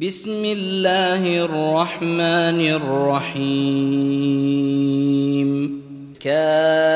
بسم الله الرحمن الرحيم. كافها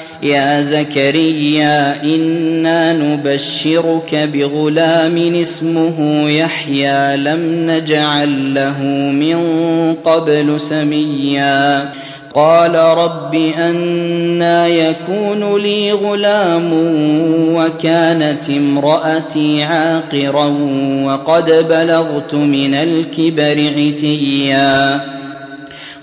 يا زكريا إنا نبشرك بغلام اسمه يحيى لم نجعل له من قبل سميا. قال رب أنا يكون لي غلام وكانت امرأتي عاقرا وقد بلغت من الكبر عتيا.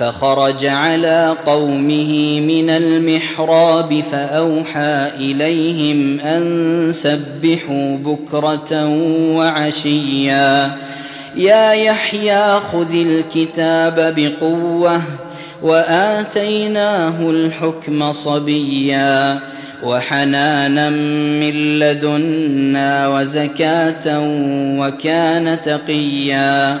فخرج على قومه من المحراب فأوحى إليهم أن سبحوا بكرة وعشيا. يا يحيى خذ الكتاب بقوة وآتيناه الحكم صبيا. وحنانا من لدنا وزكاة وكان تقيا.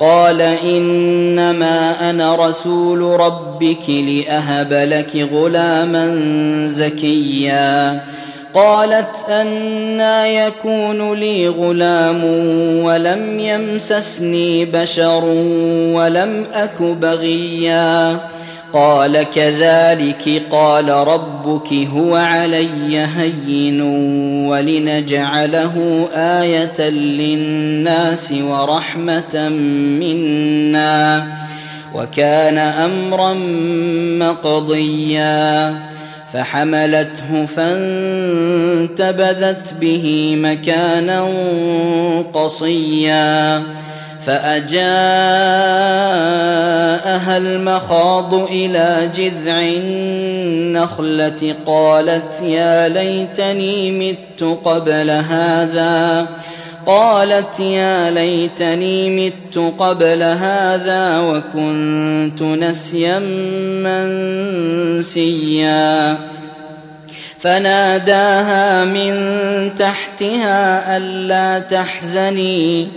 قال إنما أنا رسول ربك لأهب لك غلاما زكيا. قالت أنا يكون لي غلام ولم يمسسني بشر ولم أك بغيا. قال كذلك قال ربك هو علي هين ولنجعله آية للناس ورحمة منا وكان أمرا مقضيا فحملته فانتبذت به مكانا قصيا فأجاءها المخاض إلى جذع النخلة قالت يا ليتني مت قبل هذا. قالت يا ليتني مت قبل هذا وكنت نسيا منسيا. فناداها من تحتها ألا تحزني.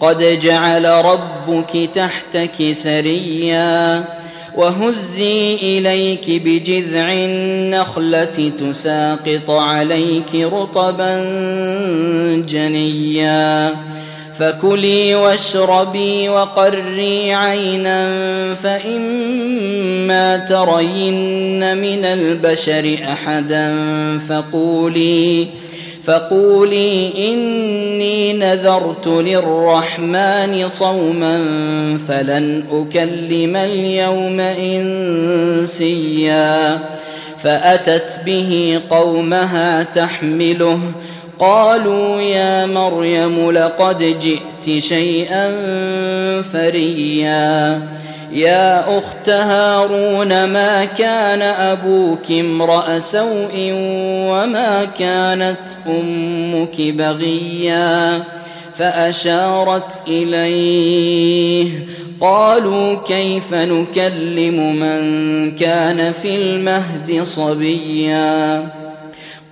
قد جعل ربك تحتك سريا وهزي إليك بجذع النخلة تساقط عليك رطبا جنيا فكلي واشربي وقري عينا فإما ترين من البشر أحدا فقولي فقولي إني نذرت للرحمن صوما فلن أكلم اليوم إنسيا. فأتت به قومها تحمله. قالوا يا مريم لقد جئت شيئا فريا. يا أخت هارون ما كان أبوك امرأ سوء وما كانت أمك بغيا؟ فأشارت إليه قالوا كيف نكلم من كان في المهد صبيا؟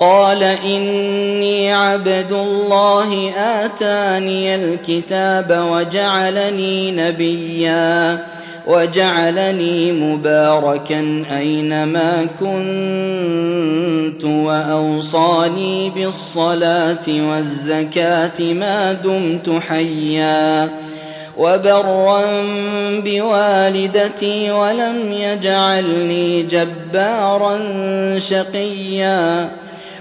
قال إني عبد الله آتاني الكتاب وجعلني نبيا. وجعلني مباركا أينما كنت وأوصاني بالصلاة والزكاة ما دمت حيا وبرا بوالدتي ولم يجعلني جبارا شقيا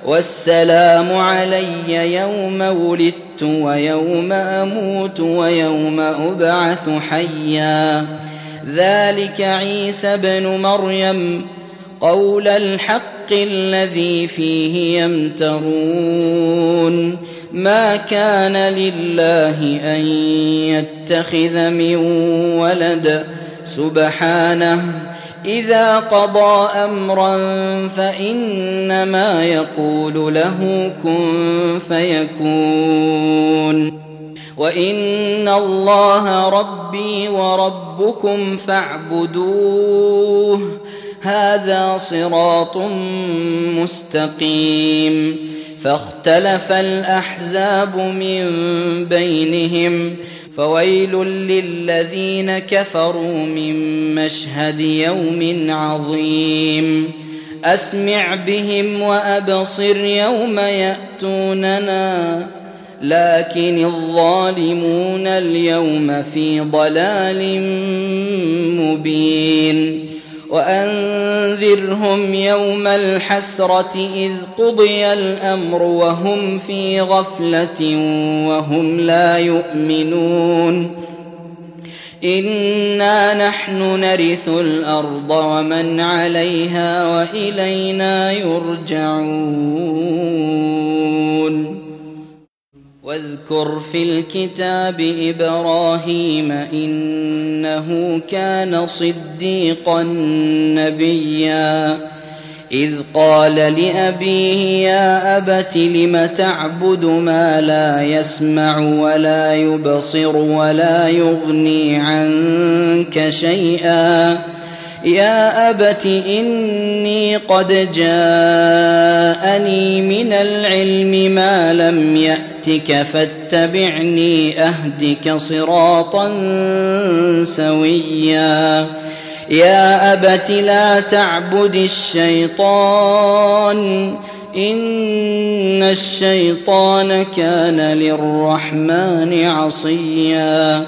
والسلام علي يوم ولدت ويوم أموت ويوم أبعث حيا ذلك عيسى ابن مريم قول الحق الذي فيه يمترون. ما كان لله أن يتخذ من ولد. سبحانه إذا قضى أمرا فإنما يقول له كن فيكون. وان الله ربي وربكم فاعبدوه. هذا صراط مستقيم. فاختلف الاحزاب من بينهم. فويل للذين كفروا من مشهد يوم عظيم. اسمع بهم وابصر يوم ياتوننا. لكن الظالمون اليوم في ضلال مبين. وأنذرهم يوم الحسرة إذ قضي الأمر وهم في غفلة وهم لا يؤمنون. إنا نحن نرث الأرض ومن عليها وإلينا يرجعون. واذكر في الكتاب إبراهيم إنه كان صديقا نبيا. إذ قال لأبيه يا أبت لم تعبد ما لا يسمع ولا يبصر ولا يغني عنك شيئا. يا أبت إني قد جاءني من العلم ما لم ياتك فاتبعني أهدك صراطا سويا. يا أبت لا تعبد الشيطان إن الشيطان كان للرحمن عصيا.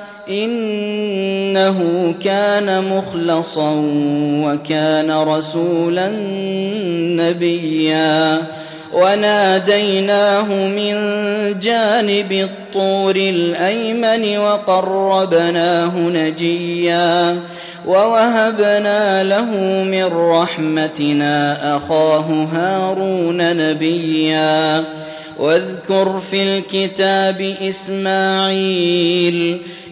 إنه كان مخلصا وكان رسولا نبيا. وناديناه من جانب الطور الأيمن وقربناه نجيا. ووهبنا له من رحمتنا أخاه هارون نبيا. واذكر في الكتاب إسماعيل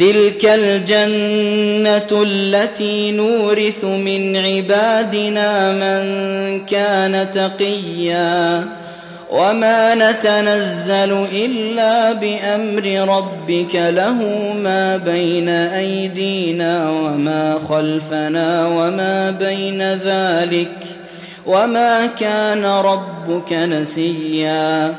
تلك الجنة التي نورث من عبادنا من كان تقيا وما نتنزل إلا بأمر ربك له ما بين أيدينا وما خلفنا وما بين ذلك وما كان ربك نسيا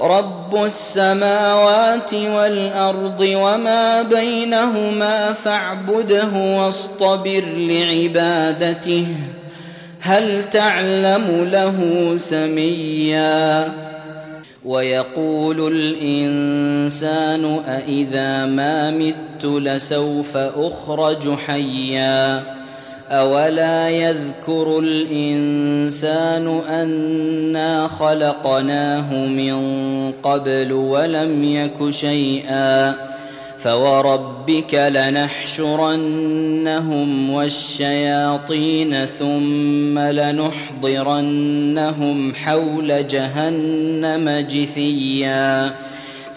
رب السماوات والارض وما بينهما فاعبده واصطبر لعبادته هل تعلم له سميا ويقول الانسان أإذا ما مت لسوف اخرج حيا أولا يذكر الإنسان أنا خلقناه من قبل ولم يك شيئا فوربك لنحشرنهم والشياطين ثم لنحضرنهم حول جهنم جثيا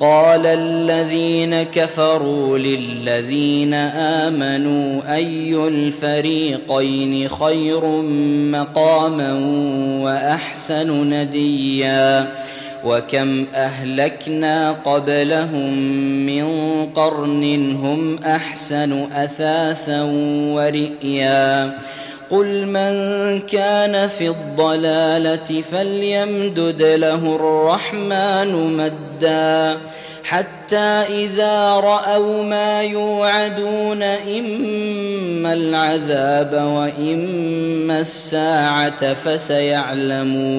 قال الذين كفروا للذين آمنوا أي الفريقين خير مقاما وأحسن نديا وكم أهلكنا قبلهم من قرن هم أحسن أثاثا ورئيا قل من كان في الضلاله فليمدد له الرحمن مدا حتى اذا راوا ما يوعدون اما العذاب واما الساعة فسيعلمون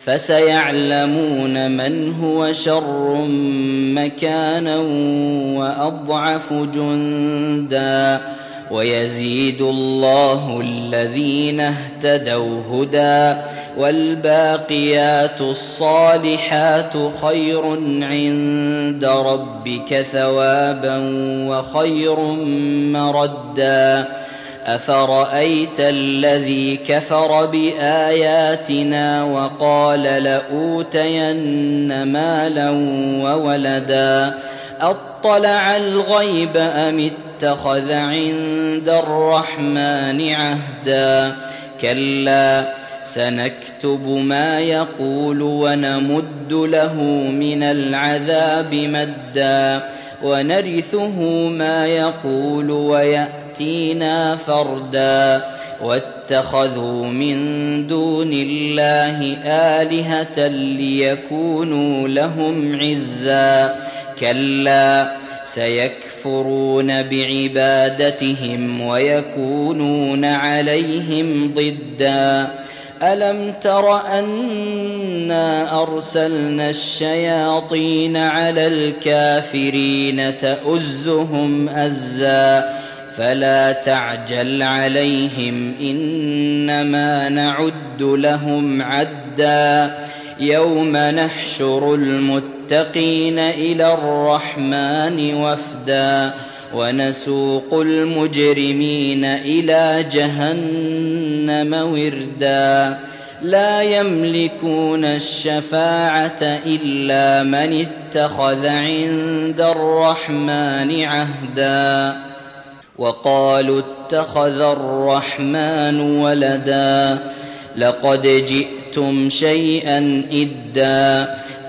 فسيعلمون من هو شر مكانا واضعف جندا ويزيد الله الذين اهتدوا هدى والباقيات الصالحات خير عند ربك ثوابا وخير مردا. أفرأيت الذي كفر بآياتنا وقال لأوتين مالا وولدا؟ أطلع الغيب أم اتخذ عند الرحمن عهدا. كلا سنكتب ما يقول ونمد له من العذاب مدا. ونرثه ما يقول ويأتينا فردا. واتخذوا من دون الله آلهة ليكونوا لهم عزا. كلا سيكفرون بعبادتهم ويكونون عليهم ضدا. ألم تر أنا أرسلنا الشياطين على الكافرين تؤزهم أزا؟ فلا تعجل عليهم إنما نعد لهم عدا. يوم نحشر المتقين إلى الرحمن وفدا ونسوق المجرمين إلى جهنم وردا. لا يملكون الشفاعة إلا من اتخذ عند الرحمن عهدا. وقالوا اتخذ الرحمن ولدا. لقد جئتم شيئا إدا.